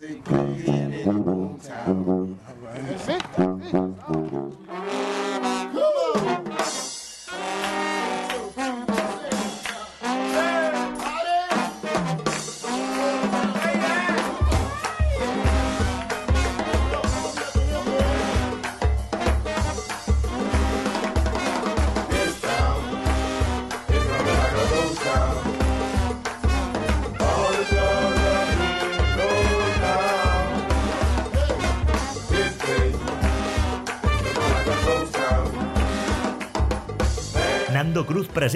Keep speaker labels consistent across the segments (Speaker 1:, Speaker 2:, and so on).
Speaker 1: They put it in the boom town. All right. That's it.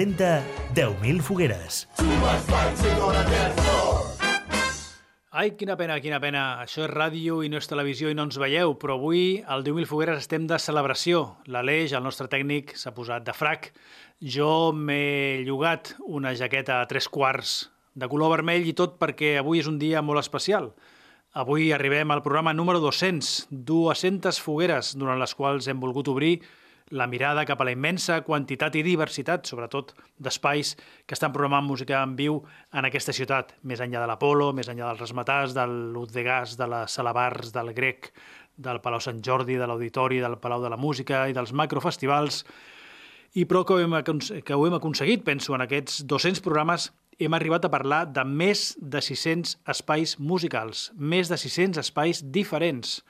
Speaker 1: Presenta 10.000 fogueres.
Speaker 2: Ai, quina pena, quina pena. Això és ràdio i no és televisió i no ens veieu, però avui al 10.000 fogueres estem de celebració. L'Aleix, el nostre tècnic, s'ha posat de frac. Jo m'he llogat una jaqueta a tres quarts de color vermell i tot perquè avui és un dia molt especial. Avui arribem al programa número 200, 200 fogueres, durant les quals hem volgut obrir la mirada cap a la immensa quantitat i diversitat, sobretot d'espais que estan programant música en viu en aquesta ciutat, més enllà de l'Apolo, més enllà dels Resmetars, de l'Ut de la Salabars, del Grec, del Palau Sant Jordi, de l'Auditori, del Palau de la Música i dels macrofestivals, i però que ho, hem, que ho hem aconseguit, penso, en aquests 200 programes hem arribat a parlar de més de 600 espais musicals, més de 600 espais diferents.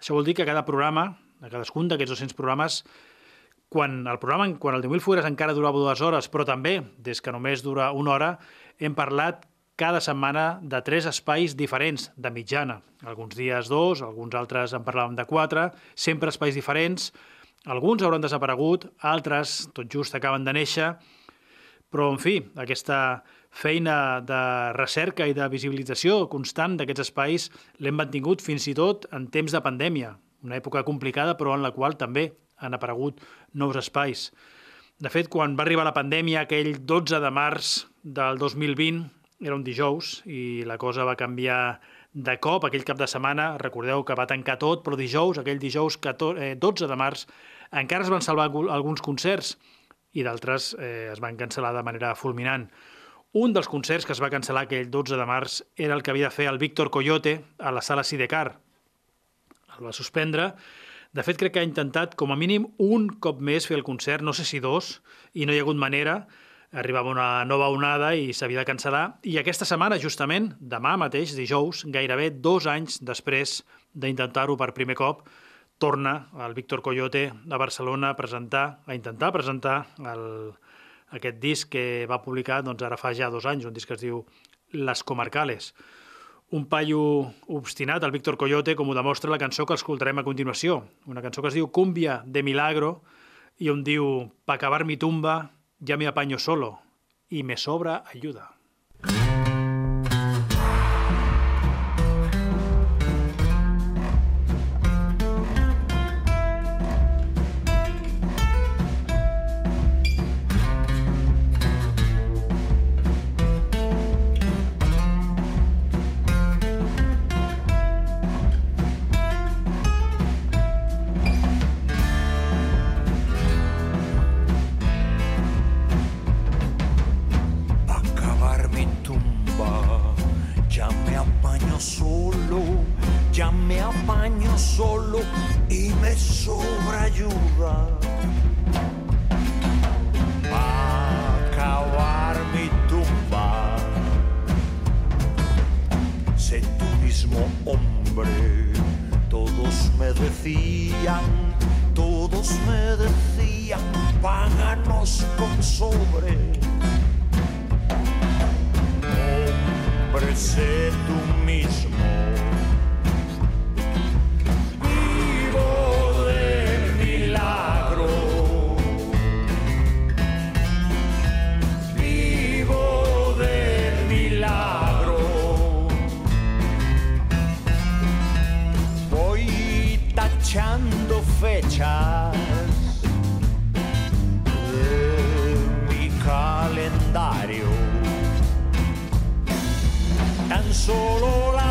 Speaker 2: Això vol dir que cada programa, a cadascun d'aquests 200 programes, quan el programa, quan el 10.000 Fueres encara durava dues hores, però també, des que només dura una hora, hem parlat cada setmana de tres espais diferents, de mitjana. Alguns dies dos, alguns altres en parlàvem de quatre, sempre espais diferents. Alguns hauran desaparegut, altres tot just acaben de néixer, però, en fi, aquesta feina de recerca i de visibilització constant d'aquests espais l'hem mantingut fins i tot en temps de pandèmia, una època complicada però en la qual també han aparegut nous espais. De fet, quan va arribar la pandèmia, aquell 12 de març del 2020, era un dijous, i la cosa va canviar de cop aquell cap de setmana. Recordeu que va tancar tot, però dijous, aquell dijous 14, eh, 12 de març, encara es van salvar alguns concerts i d'altres eh, es van cancel·lar de manera fulminant. Un dels concerts que es va cancel·lar aquell 12 de març era el que havia de fer el Víctor Coyote a la sala Sidecar. El va suspendre de fet, crec que ha intentat, com a mínim, un cop més fer el concert, no sé si dos, i no hi ha hagut manera. Arribava una nova onada i s'havia de cancel·lar. I aquesta setmana, justament, demà mateix, dijous, gairebé dos anys després d'intentar-ho per primer cop, torna el Víctor Coyote a Barcelona a presentar, a intentar presentar el, aquest disc que va publicar doncs, ara fa ja dos anys, un disc que es diu Les Comarcales un paio obstinat, el Víctor Coyote, com ho demostra la cançó que escoltarem a continuació. Una cançó que es diu Cumbia de Milagro i on diu Pa acabar mi tumba ya me apaño solo y me sobra ayuda.
Speaker 3: ya me apaño solo y me sobra ayuda. Acabar mi tumba, sé tú mismo hombre, todos me decían, todos me decían, páganos con sobre. Hombre, sé tú mismo fechas de mi calendario. Tan solo la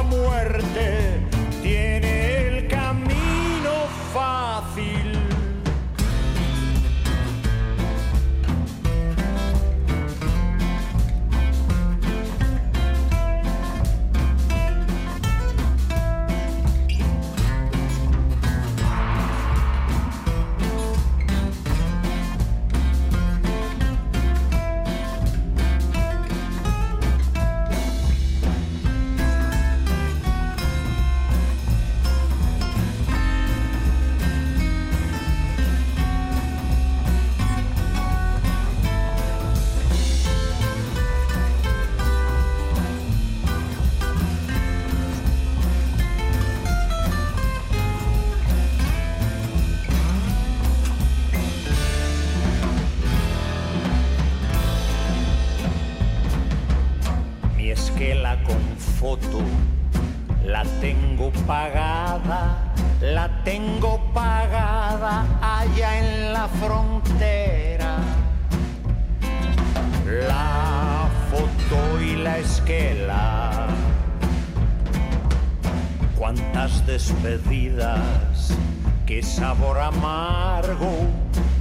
Speaker 3: tengo pagada, la tengo pagada allá en la frontera. La foto y la esquela. Cuántas despedidas, qué sabor amargo,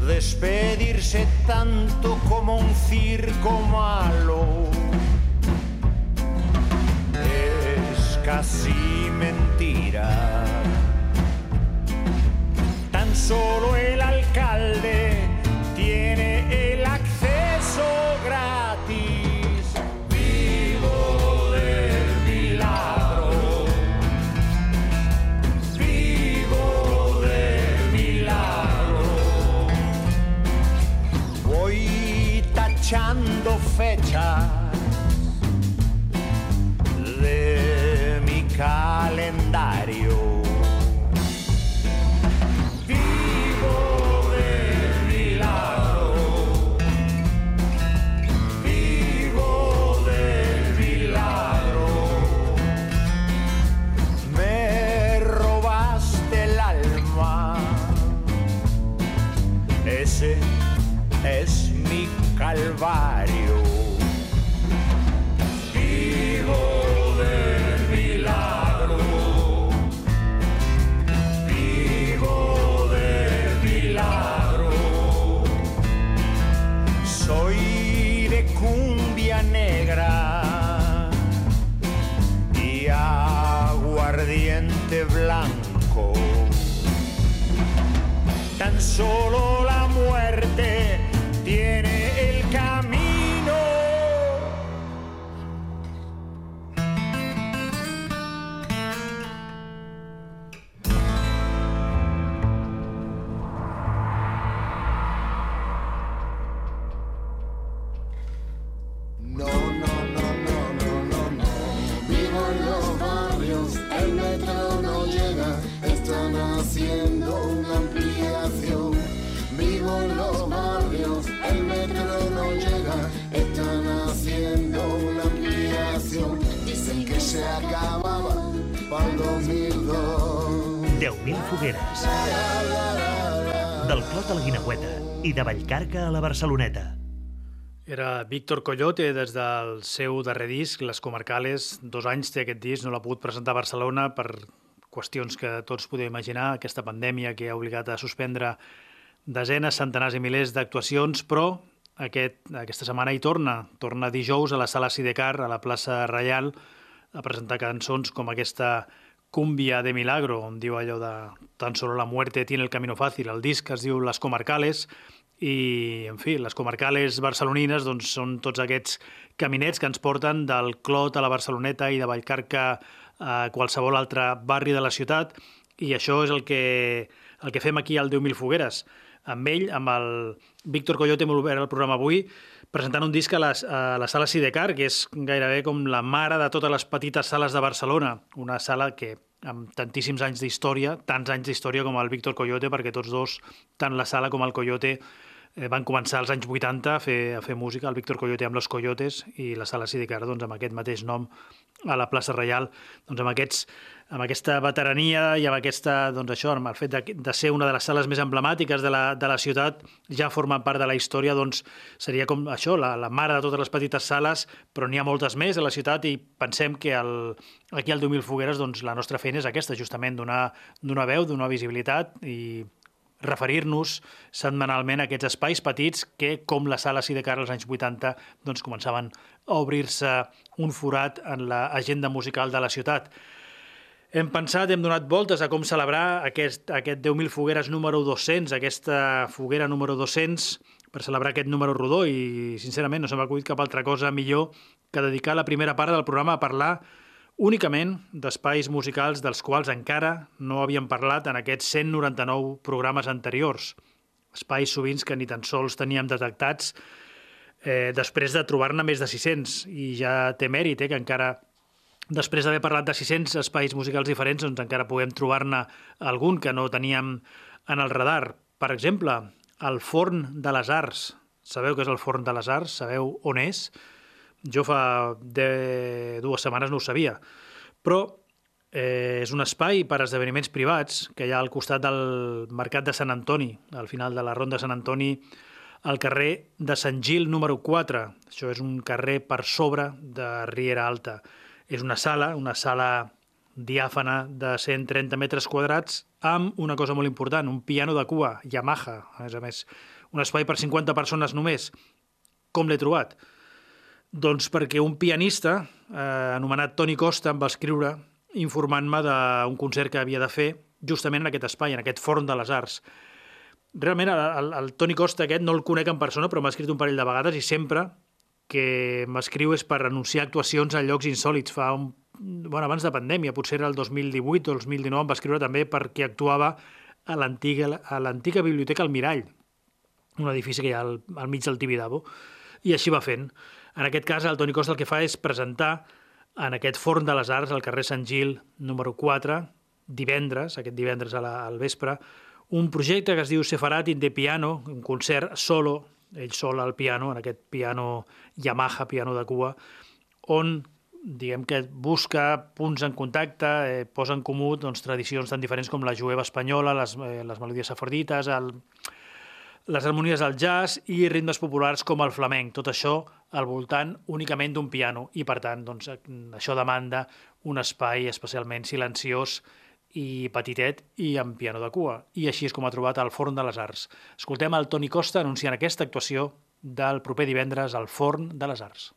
Speaker 3: despedirse tanto como un circo malo casi mentira. Tan solo el alcalde tiene el acceso gratis. Vivo del milagro. Vivo del milagro. Voy tachando fechas Calvario. Vivo del milagro. Vivo del milagro. Soy de cumbia negra y aguardiente blanco. Tan solo la muerte
Speaker 1: Vallcarca a la Barceloneta.
Speaker 2: Era Víctor Coyote des del seu darrer disc, Les Comarcales. Dos anys té aquest disc, no l'ha pogut presentar a Barcelona per qüestions que tots podem imaginar, aquesta pandèmia que ha obligat a suspendre desenes, centenars i milers d'actuacions, però aquest, aquesta setmana hi torna. Torna dijous a la sala Sidecar, a la plaça Reial, a presentar cançons com aquesta Cumbia de Milagro, on diu allò de tan solo la muerte tiene el camino fácil. El disc es diu Les Comarcales i, en fi, les comarcales barcelonines doncs, són tots aquests caminets que ens porten del Clot a la Barceloneta i de Vallcarca a qualsevol altre barri de la ciutat i això és el que, el que fem aquí al 10.000 Fogueres. Amb ell, amb el Víctor Coyote, hem obert el programa avui, presentant un disc a la, a la sala Sidecar, que és gairebé com la mare de totes les petites sales de Barcelona. Una sala que amb tantíssims anys d'història, tants anys d'història com el Víctor Coyote, perquè tots dos, tant la sala com el Coyote, eh, van començar als anys 80 a fer, a fer música, el Víctor Coyote amb Los Coyotes i la sala Sidecar doncs, amb aquest mateix nom a la plaça Reial, doncs amb, aquests, amb aquesta veterania i amb aquesta, doncs això, amb el fet de, de ser una de les sales més emblemàtiques de la, de la ciutat, ja formen part de la història, doncs seria com això, la, la mare de totes les petites sales, però n'hi ha moltes més a la ciutat i pensem que el, aquí al 2000 Fogueres doncs, la nostra feina és aquesta, justament donar, donar veu, donar visibilitat i referir-nos setmanalment a aquests espais petits que, com la sala Sidecar als anys 80, doncs començaven a obrir-se un forat en l'agenda musical de la ciutat. Hem pensat, hem donat voltes a com celebrar aquest, aquest 10.000 fogueres número 200, aquesta foguera número 200, per celebrar aquest número rodó i, sincerament, no se m'ha acudit cap altra cosa millor que dedicar la primera part del programa a parlar únicament d'espais musicals dels quals encara no havíem parlat en aquests 199 programes anteriors. Espais sovint que ni tan sols teníem detectats eh, després de trobar-ne més de 600. I ja té mèrit eh, que encara després d'haver parlat de 600 espais musicals diferents, doncs encara puguem trobar-ne algun que no teníem en el radar. Per exemple, el Forn de les Arts. Sabeu què és el Forn de les Arts? Sabeu on és? Jo fa de dues setmanes no ho sabia. Però Eh, és un espai per a esdeveniments privats que hi ha al costat del Mercat de Sant Antoni, al final de la Ronda Sant Antoni, al carrer de Sant Gil número 4. Això és un carrer per sobre de Riera Alta. És una sala, una sala diàfana de 130 metres quadrats amb una cosa molt important, un piano de cua, Yamaha, a més a més. Un espai per 50 persones només. Com l'he trobat? Doncs perquè un pianista, eh, anomenat Toni Costa, em va escriure informant-me d'un concert que havia de fer justament en aquest espai, en aquest forn de les arts. Realment, el, el, el Toni Costa aquest no el conec en persona, però m'ha escrit un parell de vegades i sempre que m'escriu és per anunciar actuacions a llocs insòlids. Fa un, bueno, abans de pandèmia, potser era el 2018 o el 2019, em va escriure també perquè actuava a l'antiga biblioteca El Mirall, un edifici que hi ha al, al mig del Tibidabo, i així va fent. En aquest cas, el Toni Costa el que fa és presentar en aquest forn de les arts, al carrer Sant Gil, número 4, divendres, aquest divendres a la, al vespre, un projecte que es diu Sefarat in the Piano, un concert solo, ell sol al piano, en aquest piano Yamaha, piano de cua, on diguem que busca punts en contacte, eh, posa en comú doncs, tradicions tan diferents com la jueva espanyola, les, eh, les melodies safardites, el, les harmonies del jazz i ritmes populars com el flamenc. Tot això al voltant únicament d'un piano i, per tant, doncs, això demanda un espai especialment silenciós i petitet i amb piano de cua. I així és com ha trobat el Forn de les Arts. Escoltem el Toni Costa anunciant aquesta actuació del proper divendres al Forn de les Arts.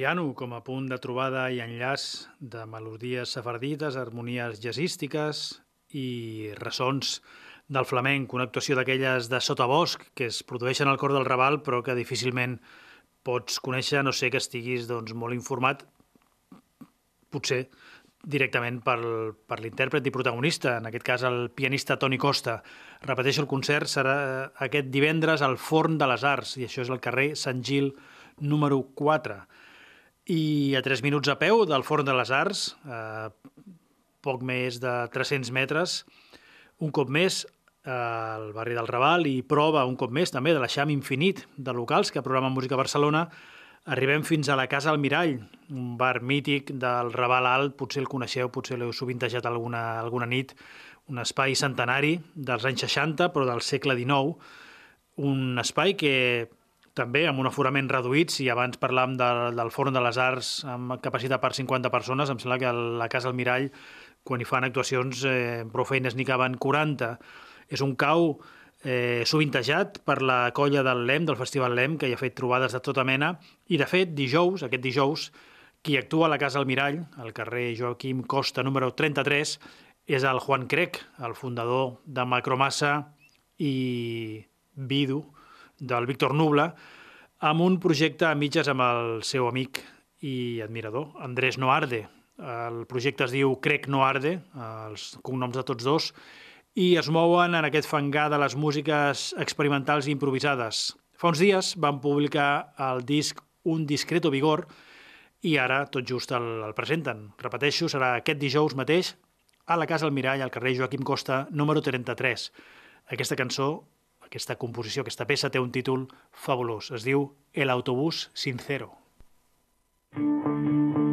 Speaker 2: Piano com a punt de trobada i enllaç de melodies sefardites, harmonies jazzístiques i ressons del flamenc, una actuació d'aquelles de sotabosc que es produeixen al cor del Raval però que difícilment pots conèixer, no sé que estiguis doncs, molt informat, potser directament per, per l'intèrpret i protagonista, en aquest cas el pianista Toni Costa. Repeteixo, el concert serà aquest divendres al Forn de les Arts, i això és el carrer Sant Gil número 4. I a 3 minuts a peu del Forn de les Arts, eh, poc més de 300 metres, un cop més al barri del Raval i prova un cop més també de l'eixam infinit de locals que programen Música Barcelona. Arribem fins a la Casa Almirall, un bar mític del Raval Alt, potser el coneixeu, potser l'heu sovintejat alguna, alguna nit, un espai centenari dels anys 60, però del segle XIX, un espai que també amb un aforament reduït, si abans parlàvem de, del Forn de les Arts amb capacitat per 50 persones, em sembla que la Casa Almirall, quan hi fan actuacions, eh, prou feines n'hi caben 40. És un cau eh, sovintejat per la colla del LEM, del Festival LEM, que hi ha fet trobades de tota mena, i de fet dijous, aquest dijous, qui actua a la Casa Almirall, al carrer Joaquim Costa número 33, és el Juan Crec, el fundador de Macromassa i Vidu, del Víctor Nubla, amb un projecte a mitges amb el seu amic i admirador, Andrés Noarde. El projecte es diu Crec Noarde, els cognoms de tots dos, i es mouen en aquest fangar de les músiques experimentals i improvisades. Fa uns dies van publicar el disc Un discreto vigor i ara tot just el, el presenten. Repeteixo, serà aquest dijous mateix a la Casa Almirall, al carrer Joaquim Costa, número 33. Aquesta cançó, aquesta composició, aquesta peça té un títol fabulós. Es diu El autobús sincero. Música
Speaker 1: A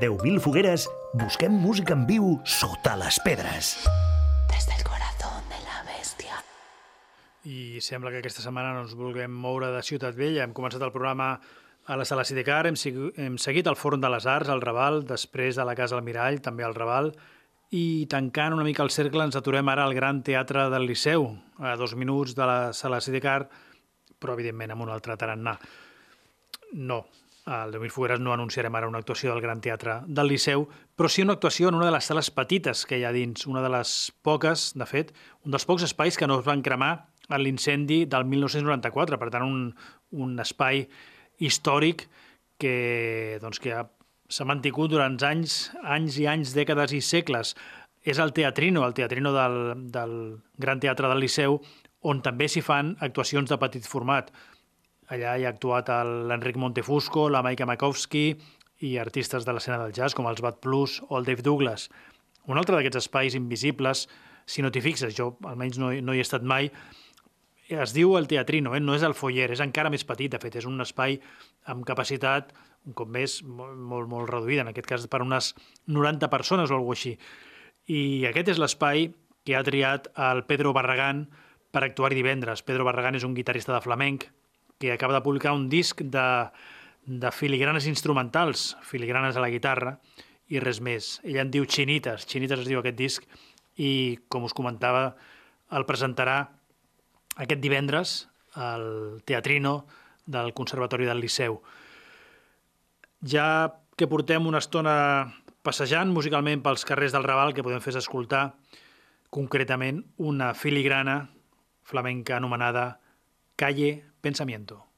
Speaker 1: 10.000 fogueres busquem música en viu sota les pedres.
Speaker 4: Desde el corazón de la bestia.
Speaker 2: I sembla que aquesta setmana no ens vulguem moure de Ciutat Vella. Hem començat el programa a la Sala Sidecar, hem, hem seguit el Forn de les Arts, al Raval, després a la Casa Almirall, també al Raval, i tancant una mica el cercle ens aturem ara al Gran Teatre del Liceu, a dos minuts de la Sala Sidecar, però evidentment amb un altre tarannà. No, al 10.000 Fogueres no anunciarem ara una actuació del Gran Teatre del Liceu, però sí una actuació en una de les sales petites que hi ha dins, una de les poques, de fet, un dels pocs espais que no es van cremar en l'incendi del 1994, per tant un, un espai històric que, doncs, que ha- s'ha mantingut durant anys, anys i anys, dècades i segles. És el Teatrino, el Teatrino del, del Gran Teatre del Liceu, on també s'hi fan actuacions de petit format. Allà hi ha actuat l'Enric Montefusco, la Maika Makowski i artistes de l'escena del jazz com els Bad Plus o el Dave Douglas. Un altre d'aquests espais invisibles, si no t'hi fixes, jo almenys no, no hi he estat mai, es diu el Teatrino, eh? no és el foyer, és encara més petit, de fet, és un espai amb capacitat, un cop més, molt, molt, molt reduïda, en aquest cas per unes 90 persones o alguna així. I aquest és l'espai que ha triat el Pedro Barragán per actuar divendres. Pedro Barragán és un guitarrista de flamenc que acaba de publicar un disc de, de filigranes instrumentals, filigranes a la guitarra, i res més. Ell en diu Chinitas, Chinitas es diu aquest disc, i com us comentava, el presentarà aquest divendres al Teatrino del Conservatori del Liceu. Ja que portem una estona passejant musicalment pels carrers del Raval, que podem fer escoltar concretament una filigrana flamenca anomenada Calle Pensamiento.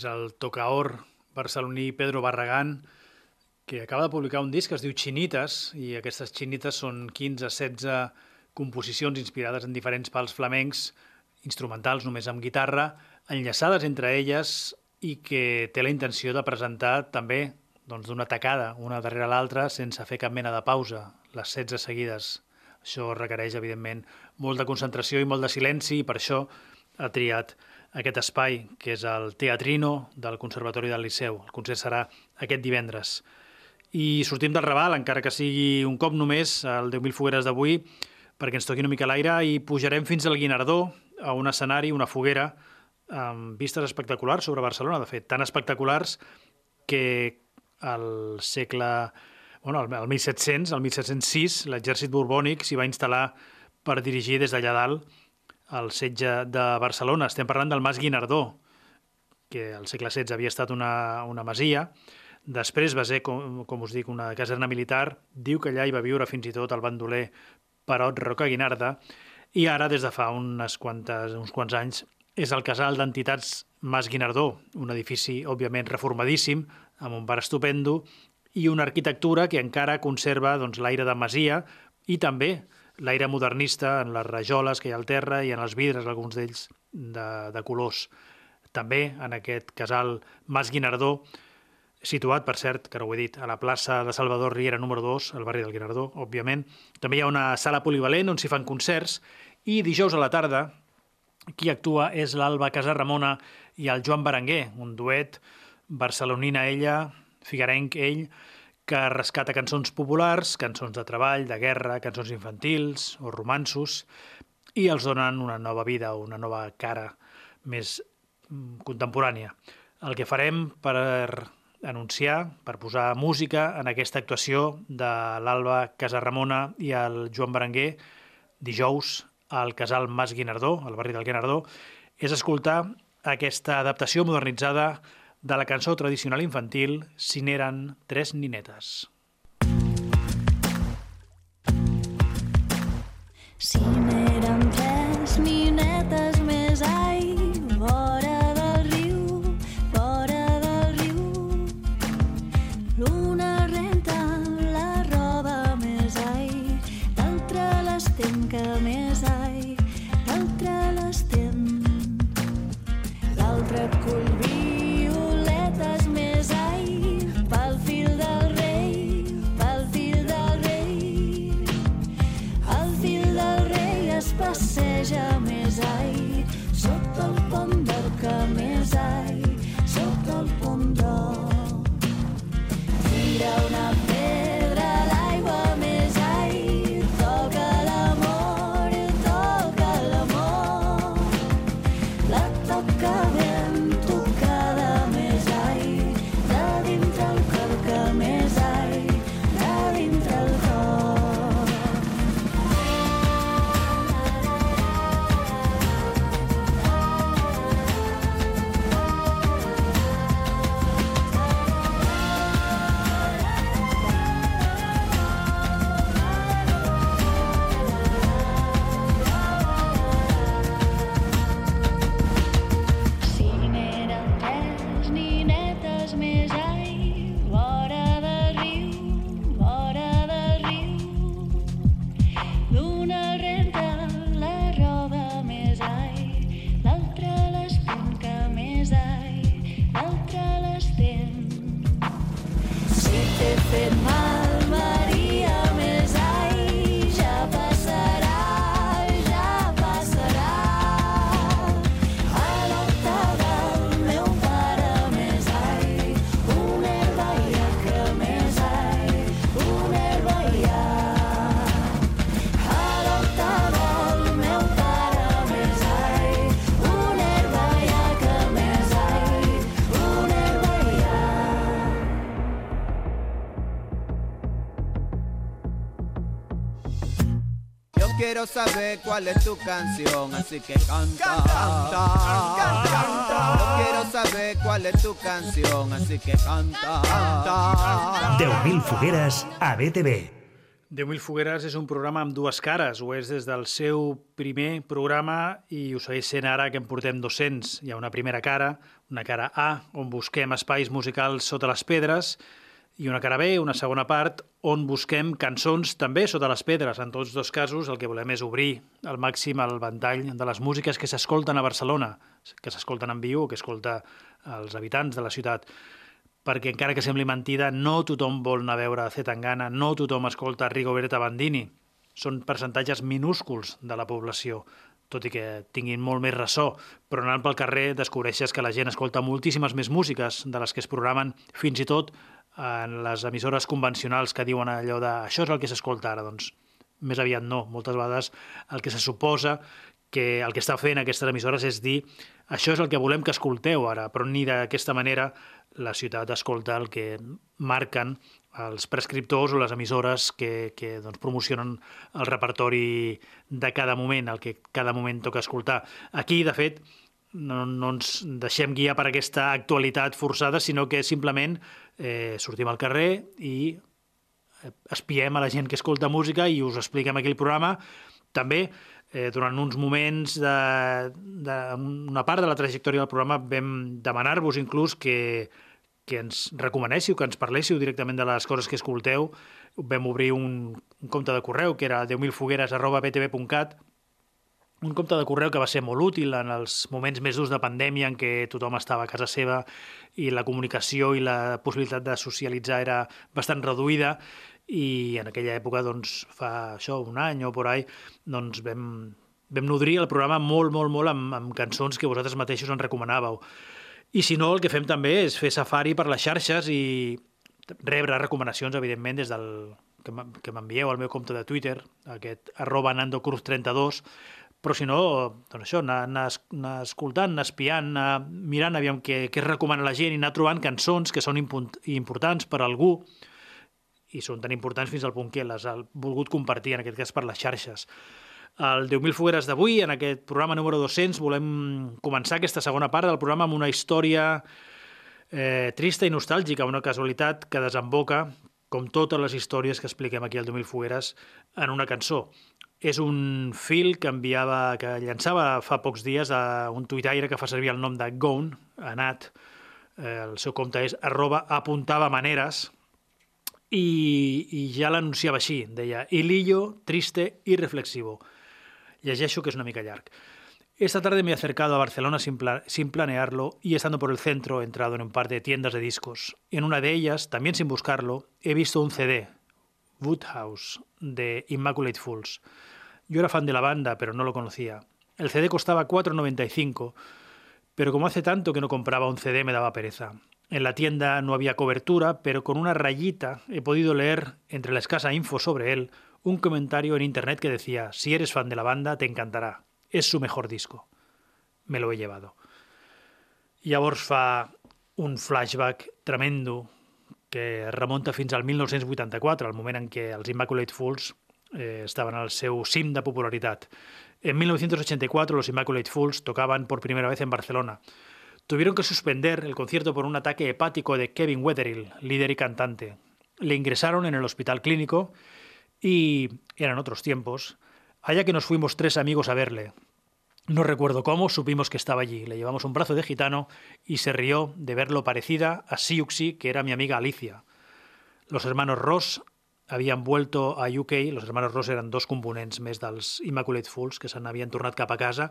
Speaker 2: És el tocaor barceloní Pedro Barragán, que acaba de publicar un disc que es diu Chinitas, i aquestes Chinitas són 15-16 composicions inspirades en diferents pals flamencs, instrumentals només amb guitarra, enllaçades entre elles i que té la intenció de presentar també doncs, d'una tacada, una darrere l'altra, sense fer cap mena de pausa, les 16 seguides. Això requereix, evidentment, molt de concentració i molt de silenci i per això ha triat aquest espai, que és el Teatrino del Conservatori del Liceu. El concert serà aquest divendres. I sortim del Raval, encara que sigui un cop només, el 10.000 fogueres d'avui, perquè ens toqui una mica l'aire i pujarem fins al Guinardó, a un escenari, una foguera, amb vistes espectaculars sobre Barcelona, de fet, tan espectaculars que al segle... Bueno, al 1700, al 1706, l'exèrcit borbònic s'hi va instal·lar per dirigir des d'allà dalt el setge de Barcelona. Estem parlant del Mas Guinardó, que al segle XVI havia estat una, una masia, després va ser, com, com us dic, una caserna militar, diu que allà hi va viure fins i tot el bandoler Perot Roca Guinarda, i ara, des de fa unes quantes, uns quants anys, és el casal d'entitats Mas Guinardó, un edifici, òbviament, reformadíssim, amb un bar estupendo i una arquitectura que encara conserva doncs, l'aire de masia i també l'aire modernista en les rajoles que hi ha al terra i en els vidres, alguns d'ells de, de colors. També en aquest casal Mas Guinardó, situat, per cert, que no ho he dit, a la plaça de Salvador Riera número 2, al barri del Guinardó, òbviament. També hi ha una sala polivalent on s'hi fan concerts i dijous a la tarda qui actua és l'Alba Casarramona i el Joan Berenguer, un duet barcelonina ella, figuerenc ell, que rescata cançons populars, cançons de treball, de guerra, cançons infantils o romansos, i els donen una nova vida, una nova cara més mm, contemporània. El que farem per anunciar, per posar música en aquesta actuació de l'Alba Casarramona i el Joan Berenguer dijous al casal Mas Guinardó, al barri del Guinardó, és escoltar aquesta adaptació modernitzada de la cançó tradicional infantil Si n'eren tres ninetes.
Speaker 5: Si
Speaker 6: quiero saber cuál es tu canción, así que canta. Canta, canta, Yo quiero saber cuál es tu canción, así que canta. canta.
Speaker 1: 10.000 fogueres a BTV.
Speaker 2: 10.000 fogueres és un programa amb dues cares, ho és des del seu primer programa i ho segueix sent ara que en portem 200. Hi ha una primera cara, una cara A, on busquem espais musicals sota les pedres, i una cara B, una segona part, on busquem cançons també sota les pedres. En tots dos casos el que volem és obrir al màxim el ventall de les músiques que s'escolten a Barcelona, que s'escolten en viu que escolta els habitants de la ciutat perquè encara que sembli mentida, no tothom vol anar a veure Zetangana, no tothom escolta Rigoberta Bandini. són percentatges minúsculs de la població, tot i que tinguin molt més ressò, però anant pel carrer descobreixes que la gent escolta moltíssimes més músiques de les que es programen fins i tot en les emissores convencionals que diuen allò de això és el que s'escolta ara, doncs més aviat no. Moltes vegades el que se suposa que el que està fent aquestes emissores és dir això és el que volem que escolteu ara, però ni d'aquesta manera la ciutat escolta el que marquen els prescriptors o les emissores que, que doncs, promocionen el repertori de cada moment, el que cada moment toca escoltar. Aquí, de fet, no, no ens deixem guiar per aquesta actualitat forçada, sinó que simplement eh, sortim al carrer i eh, espiem a la gent que escolta música i us expliquem aquí el programa. També eh, durant uns moments de, de una part de la trajectòria del programa vam demanar-vos inclús que, que ens recomanéssiu, que ens parléssiu directament de les coses que escolteu. Vam obrir un, un compte de correu que era 10.000fogueres.btv.cat un compte de correu que va ser molt útil en els moments més durs de pandèmia en què tothom estava a casa seva i la comunicació i la possibilitat de socialitzar era bastant reduïda i en aquella època, doncs, fa això, un any o por ahí, doncs vam, vam nodrir el programa molt, molt, molt amb, amb cançons que vosaltres mateixos ens recomanàveu. I si no, el que fem també és fer safari per les xarxes i rebre recomanacions, evidentment, des del que m'envieu al meu compte de Twitter, aquest arroba nandocruz32, però si no, doncs això, anar, anar, anar escoltant, anar espiant, anar mirant aviam què, què recomana la gent i anar trobant cançons que són importants per a algú, i són tan importants fins al punt que les ha volgut compartir, en aquest cas per les xarxes. El 10.000 fogueres d'avui, en aquest programa número 200, volem començar aquesta segona part del programa amb una història eh, trista i nostàlgica, una casualitat que desemboca, com totes les històries que expliquem aquí al 10.000 fogueres, en una cançó. És un fil que enviava, que llançava fa pocs dies a un tuitaire que fa servir el nom de Gone, Anat, eh, el seu compte és arroba apuntava maneres, i, i ja l'anunciava així, deia Ilillo, triste y reflexivo. Llegeixo que és una mica llarg. Esta tarde me he acercado a Barcelona sin, pla sin planearlo y estando por el centro he entrado en un par de tiendas de discos. En una de ellas, también sin buscarlo, he visto un CD, Woodhouse, de Immaculate Fools. Yo era fan de la banda, pero no lo conocía. El CD costaba 4,95, pero como hace tanto que no compraba un CD me daba pereza. En la tienda no había cobertura, pero con una rayita he podido leer, entre la escasa info sobre él, un comentario en internet que decía, si eres fan de la banda, te encantará. És su mejor disco. Me lo he llevado. Llavors fa un flashback tremendo que remunta fins al 1984, el moment en què els Immaculate Fools eh, estaven al seu cim de popularitat. En 1984 los Immaculate Fools tocaban por primera vez en Barcelona. Tuvieron que suspender el concierto por un ataque hepático de Kevin Wetherill, líder y cantante. Le ingresaron en el hospital clínico y eran otros tiempos. Allá que nos fuimos tres amigos a verle. No recuerdo cómo, supimos que estaba allí. Le llevamos un brazo de gitano y se rió de verlo parecida a Siuxi, que era mi amiga Alicia. Los hermanos Ross havien vuelto a UK, los hermanos Ross eran dos components més dels Immaculate Fools, que se n'havien tornat cap a casa,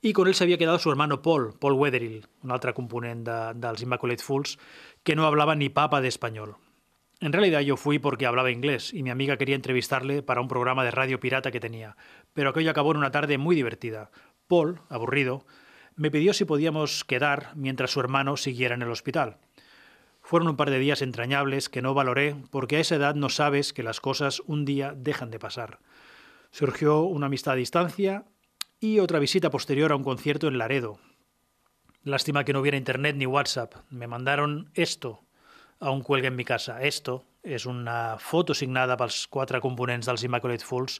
Speaker 2: y con él se había quedado su hermano Paul, Paul Wetherill, un altre component de, dels Immaculate Fools, que no hablaba ni papa de español. En realidad yo fui porque hablaba inglés y mi amiga quería entrevistarle para un programa de radio pirata que tenía, pero aquello acabó en una tarde muy divertida. Paul, aburrido, me pidió si podíamos quedar mientras su hermano siguiera en el hospital. Fueron un par de días entrañables que no valoré porque a esa edad no sabes que las cosas un día dejan de pasar. Surgió una amistad a distancia y otra visita posterior a un concierto en Laredo. Lástima que no hubiera internet ni WhatsApp. Me mandaron esto a un cuelgue en mi casa. Esto és una foto signada pels quatre components dels Immaculate Fools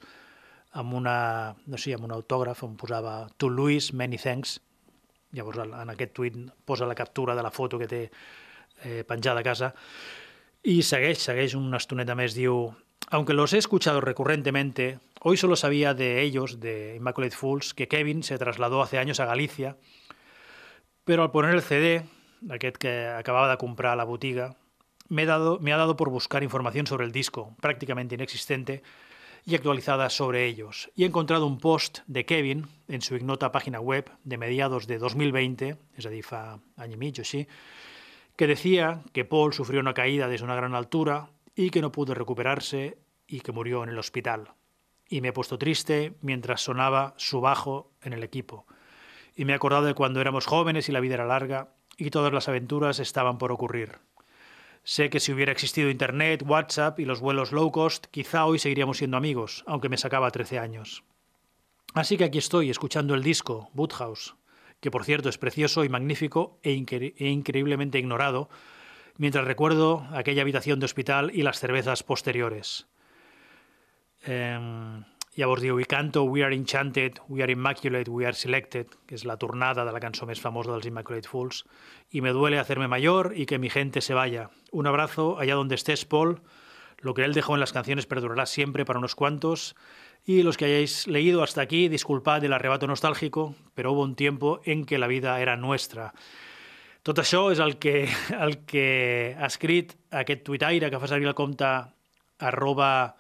Speaker 2: amb una, no sé, amb un autògraf on posava To Louis, many thanks. Llavors en aquest tuit posa la captura de la foto que té eh, penjada a casa i segueix, segueix una estoneta més, diu Aunque los he escuchado recurrentemente, hoy solo sabía de ellos, de Immaculate Fools, que Kevin se trasladó hace años a Galicia, pero al poner el CD, aquest que acababa de comprar a la botiga, me, ha dado por buscar información sobre el disco, prácticamente inexistente, y actualizada sobre ellos. Y he encontrado un post de Kevin en su ignota página web de mediados de 2020, és a dir, fa any i mig o així, que decía que Paul sufrió una caída desde una gran altura y que no pudo recuperarse y que murió en el hospital. y me he puesto triste mientras sonaba su bajo en el equipo. Y me he acordado de cuando éramos jóvenes y la vida era larga y todas las aventuras estaban por ocurrir. Sé que si hubiera existido Internet, WhatsApp y los vuelos low cost, quizá hoy seguiríamos siendo amigos, aunque me sacaba 13 años. Así que aquí estoy, escuchando el disco, Woodhouse, que por cierto es precioso y magnífico e, e increíblemente ignorado, mientras recuerdo aquella habitación de hospital y las cervezas posteriores. Eh, llavors diu, i canto We are enchanted, we are immaculate, we are selected, que és la tornada de la cançó més famosa dels Immaculate Fools, y me duele hacerme mayor y que mi gente se vaya. Un abrazo allá donde estés, Paul. Lo que él dejó en las canciones perdurará siempre para unos cuantos. Y los que hayáis leído hasta aquí, disculpad el arrebato nostálgico, pero hubo un tiempo en que la vida era nuestra. Tot això és el que, el que ha escrit aquest tuitaire que fa servir el compte arroba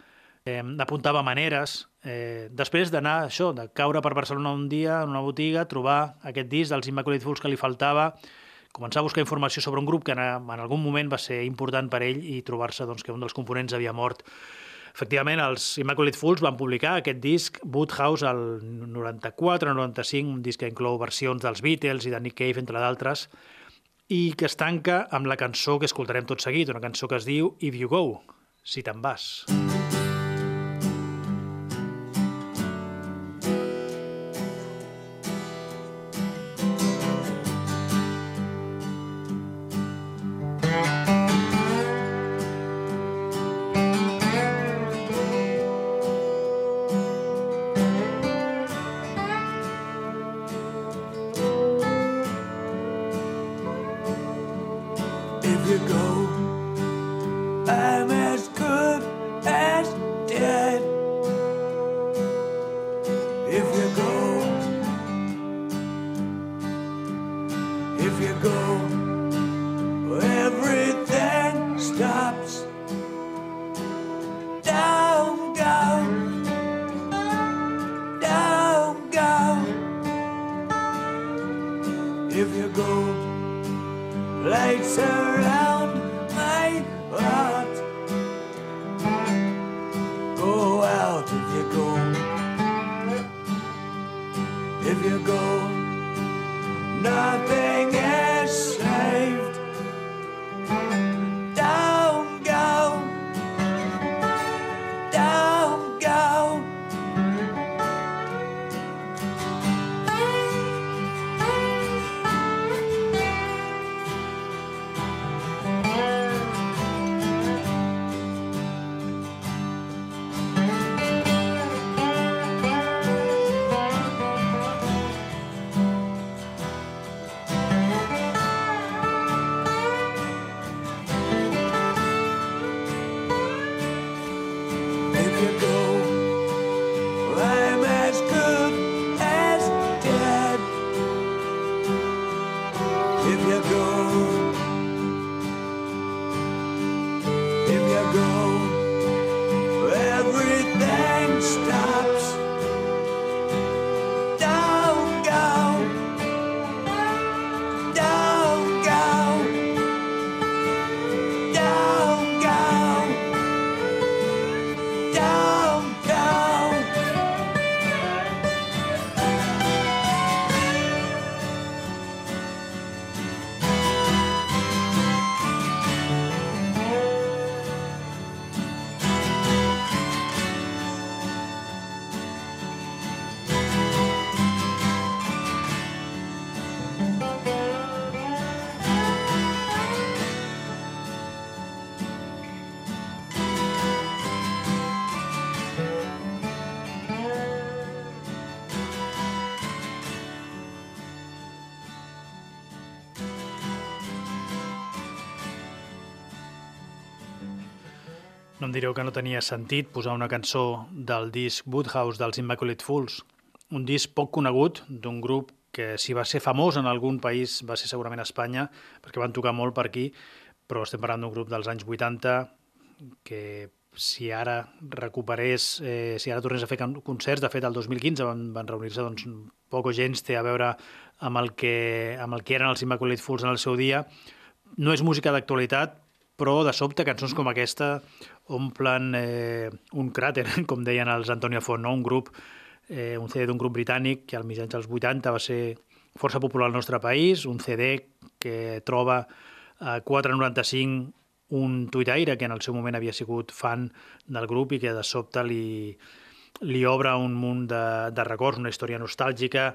Speaker 2: eh, apuntava maneres, eh, després d'anar això, de caure per Barcelona un dia en una botiga, trobar aquest disc dels Immaculate Fools que li faltava, començar a buscar informació sobre un grup que en, en algun moment va ser important per ell i trobar-se doncs, que un dels components havia mort. Efectivament, els Immaculate Fools van publicar aquest disc Woodhouse al 94-95, un disc que inclou versions dels Beatles i de Nick Cave, entre d'altres, i que es tanca amb la cançó que escoltarem tot seguit, una cançó que es diu If You Go, si te'n vas.
Speaker 7: If you go,
Speaker 2: direu que no tenia sentit posar una cançó del disc Woodhouse dels Immaculate Fools, un disc poc conegut d'un grup que si va ser famós en algun país va ser segurament Espanya, perquè van tocar molt per aquí, però estem parlant d'un grup dels anys 80 que si ara recuperés, eh, si ara tornés a fer concerts, de fet el 2015 van, van reunir-se, doncs poc o gens té a veure amb el, que, amb el que eren els Immaculate Fools en el seu dia. No és música d'actualitat, però de sobte cançons com aquesta omplen eh, un cràter, com deien els Antonio Font, no? un grup, eh, un CD d'un grup britànic que al mitjans dels 80 va ser força popular al nostre país, un CD que troba a 4,95 un tuitaire que en el seu moment havia sigut fan del grup i que de sobte li, li obre un munt de, de records, una història nostàlgica,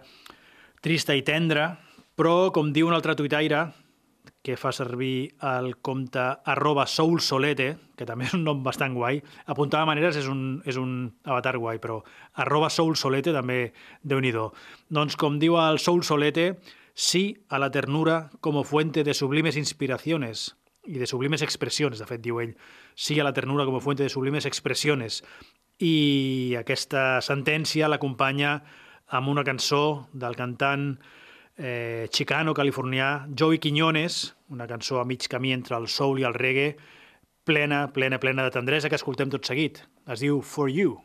Speaker 2: trista i tendra, però, com diu un altre tuitaire, que fa servir el compte arroba soulsolete, que també és un nom bastant guai. Apuntar de maneres és un, és un avatar guai, però arroba soulsolete també déu nhi Doncs com diu el soulsolete, sí a la ternura como fuente de sublimes inspiraciones y de sublimes expressiones, de fet diu ell, sí a la ternura como fuente de sublimes expressiones. I aquesta sentència l'acompanya amb una cançó del cantant eh, xicano californià Joey Quiñones, una cançó a mig camí entre el soul i el reggae, plena, plena, plena de tendresa que escoltem tot seguit. Es diu For You.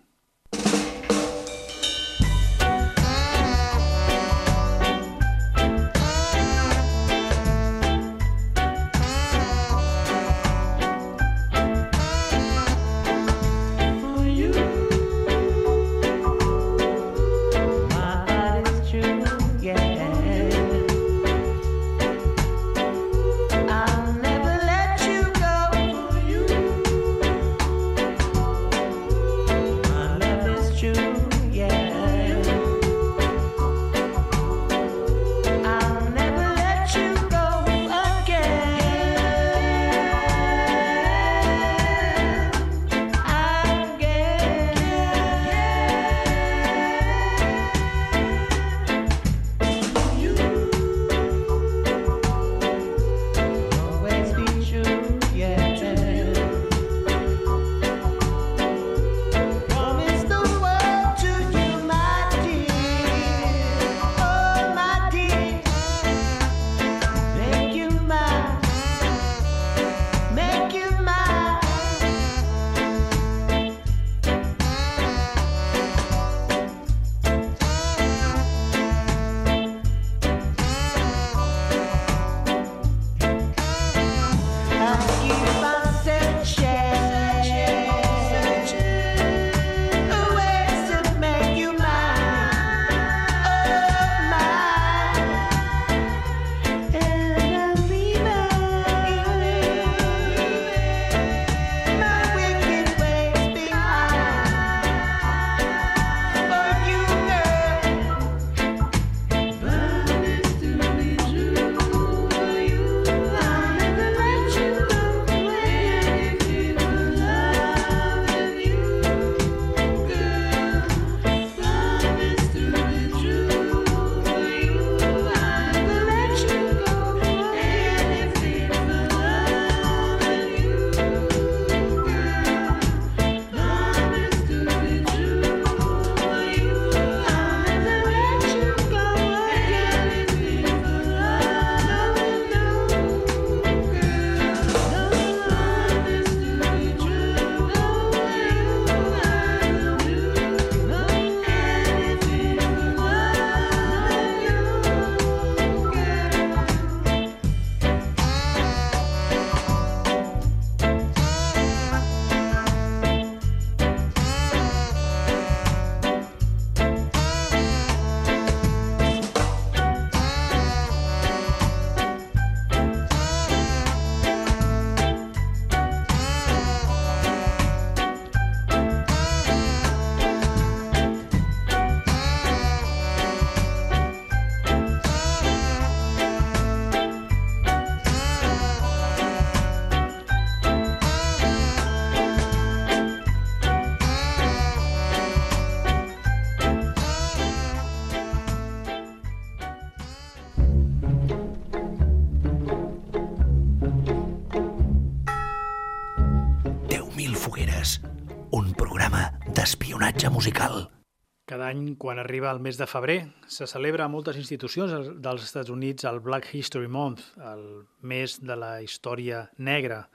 Speaker 2: Any, quan arriba el mes de febrer, se celebra a moltes institucions dels Estats Units el Black History Month, el mes de la història negra.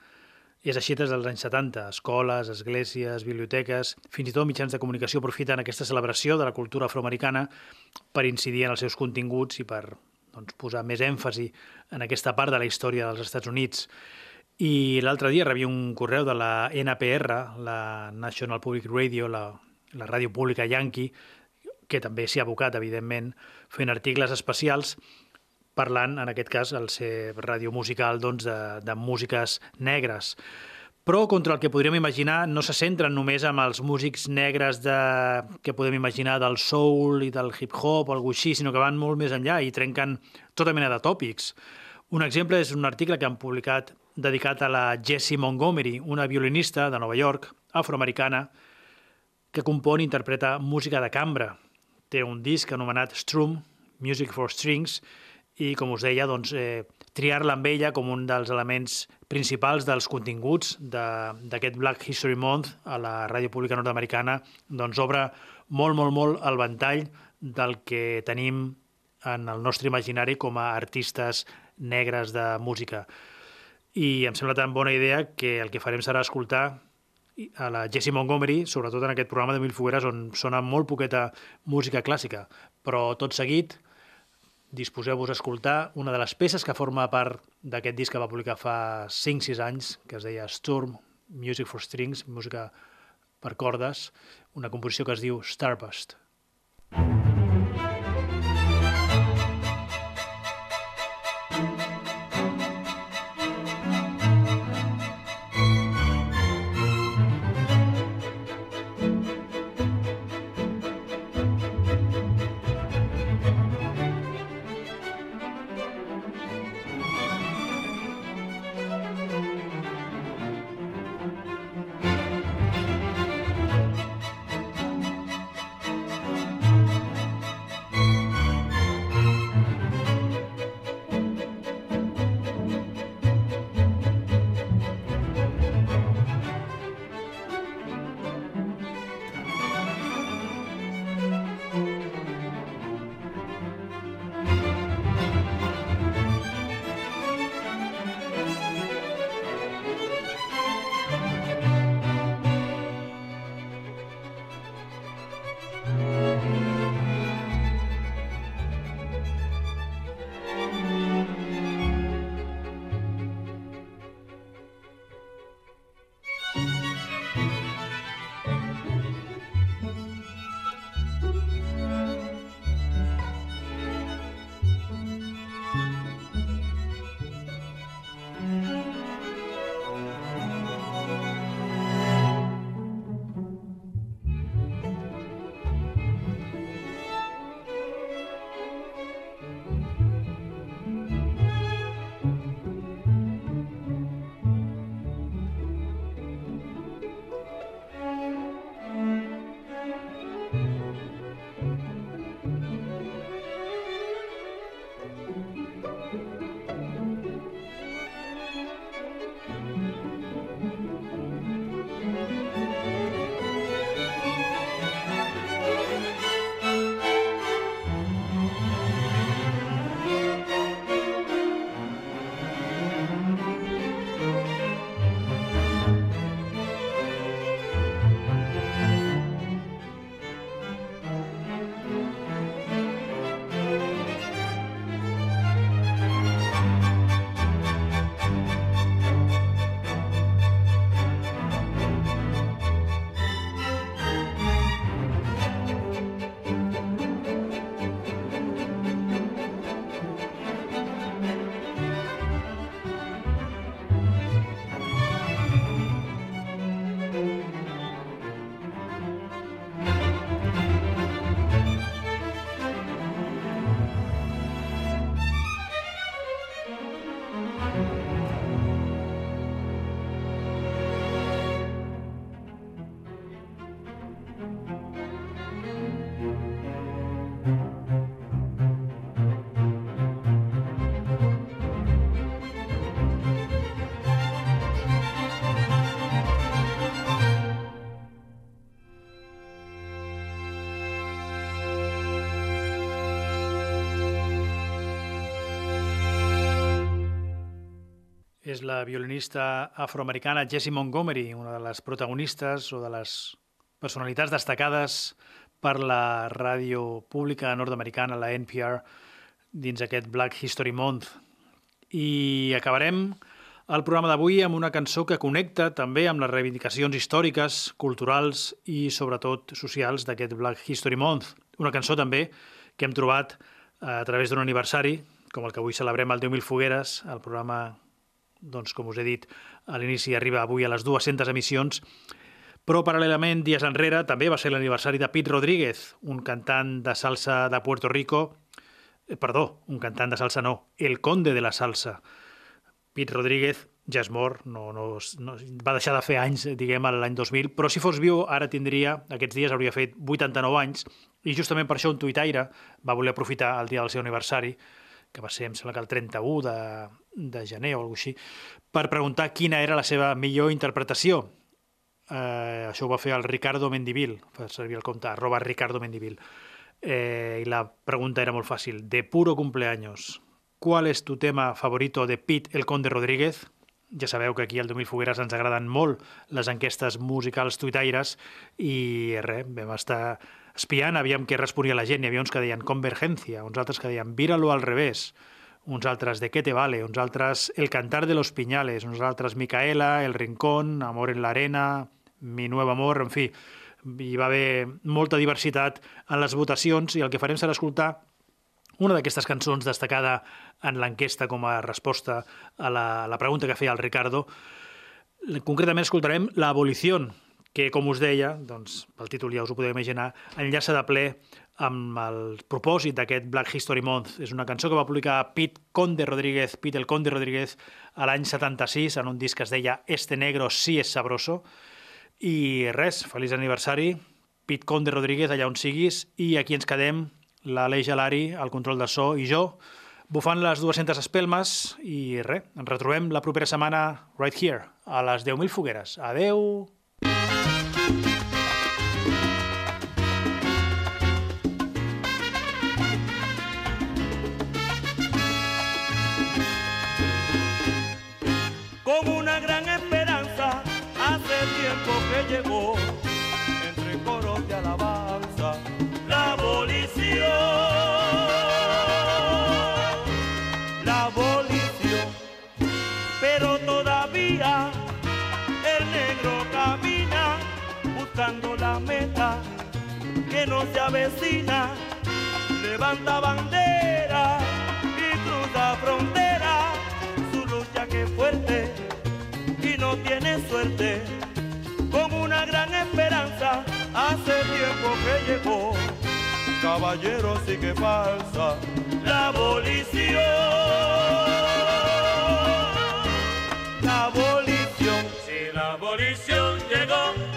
Speaker 2: És així des dels anys 70. Escoles, esglésies, biblioteques, fins i tot mitjans de comunicació aprofiten aquesta celebració de la cultura afroamericana per incidir en els seus continguts i per doncs, posar més èmfasi en aquesta part de la història dels Estats Units. I l'altre dia rebia un correu de la NPR, la National Public Radio, la, la ràdio pública Yankee, que també s'hi ha abocat, evidentment, fent articles especials parlant, en aquest cas, al ser ràdio musical, doncs, de, de músiques negres. Però contra el que podríem imaginar no se centren només amb els músics negres de... que podem imaginar del soul i del hip-hop o alguna així, sinó que van molt més enllà i trenquen tota mena de tòpics. Un exemple és un article que han publicat dedicat a la Jessie Montgomery, una violinista de Nova York, afroamericana, que compon i interpreta música de cambra. Té un disc anomenat Strum, Music for Strings, i, com us deia, doncs, eh, triar-la amb ella com un dels elements principals dels continguts de- d'aquest Black History Month a la ràdio pública nord-americana doncs obre molt, molt, molt el ventall del que tenim en el nostre imaginari com a artistes negres de música. I em sembla tan bona idea que el que farem serà escoltar a la Jessie Montgomery, sobretot en aquest programa de Mil Fogueres on sona molt poqueta música clàssica, però tot seguit disposeu-vos a escoltar una de les peces que forma part d'aquest disc que va publicar fa 5-6 anys, que es deia Storm, Music for Strings, música per cordes, una composició que es diu Starbust. És la violinista afroamericana Jessie Montgomery, una de les protagonistes o de les personalitats destacades per la ràdio pública nord-americana, la NPR, dins aquest Black History Month. I acabarem el programa d'avui amb una cançó que connecta també amb les reivindicacions històriques, culturals i sobretot socials d'aquest Black History Month. Una cançó també que hem trobat a través d'un aniversari, com el que avui celebrem el 10.000 fogueres, el programa, doncs, com us he dit, a l'inici arriba avui a les 200 emissions, però paral·lelament, dies enrere, també va ser l'aniversari de Pete Rodríguez, un cantant de salsa de Puerto Rico, eh, perdó, un cantant de salsa no, el conde de la salsa. Pete Rodríguez ja és mort, no, no, no, va deixar de fer anys, diguem, l'any 2000, però si fos viu ara tindria, aquests dies hauria fet 89 anys, i justament per això un tuitaire va voler aprofitar el dia del seu aniversari, que va ser, em sembla que el 31 de, de gener o alguna així, per preguntar quina era la seva millor interpretació. Eh, això ho va fer el Ricardo Mendivil, per servir el compte, arroba Ricardo Mendivil. Eh, I la pregunta era molt fàcil. De puro cumpleaños, ¿cuál es tu tema favorito de Pete el Conde Rodríguez? Ja sabeu que aquí al 2000 Fogueres ens agraden molt les enquestes musicals tuitaires i res, vam estar espiant, aviam què responia la gent. Hi havia uns que deien Convergencia, uns altres que deien Víralo al revés, uns altres De qué te vale, uns altres El cantar de los piñales, uns altres Micaela, El rincón, Amor en la arena, Mi nuevo amor, en fi, hi va haver molta diversitat en les votacions i el que farem serà escoltar una d'aquestes cançons destacada en l'enquesta com a resposta a la, a la pregunta que feia el Ricardo. Concretament escoltarem La abolició, que, com us deia, doncs, pel títol ja us ho podeu imaginar, enllaça de ple amb el propòsit d'aquest Black History Month. És una cançó que va publicar Pete Conde Rodríguez, Pete el Conde Rodríguez, a l'any 76, en un disc que es deia Este negro sí es sabroso. I res, feliç aniversari, Pete Conde Rodríguez, allà on siguis, i aquí ens quedem, l'Aleix Alari, el control de so, i jo, bufant les 200 espelmes, i res, ens retrobem la propera setmana right here, a les 10.000 fogueres. Adeu!
Speaker 8: con vecina levanta bandera y cruza frontera. Su lucha que fuerte y no tiene suerte. Con una gran esperanza hace tiempo que llegó. Caballero sí que falsa la abolición. La abolición, si la abolición llegó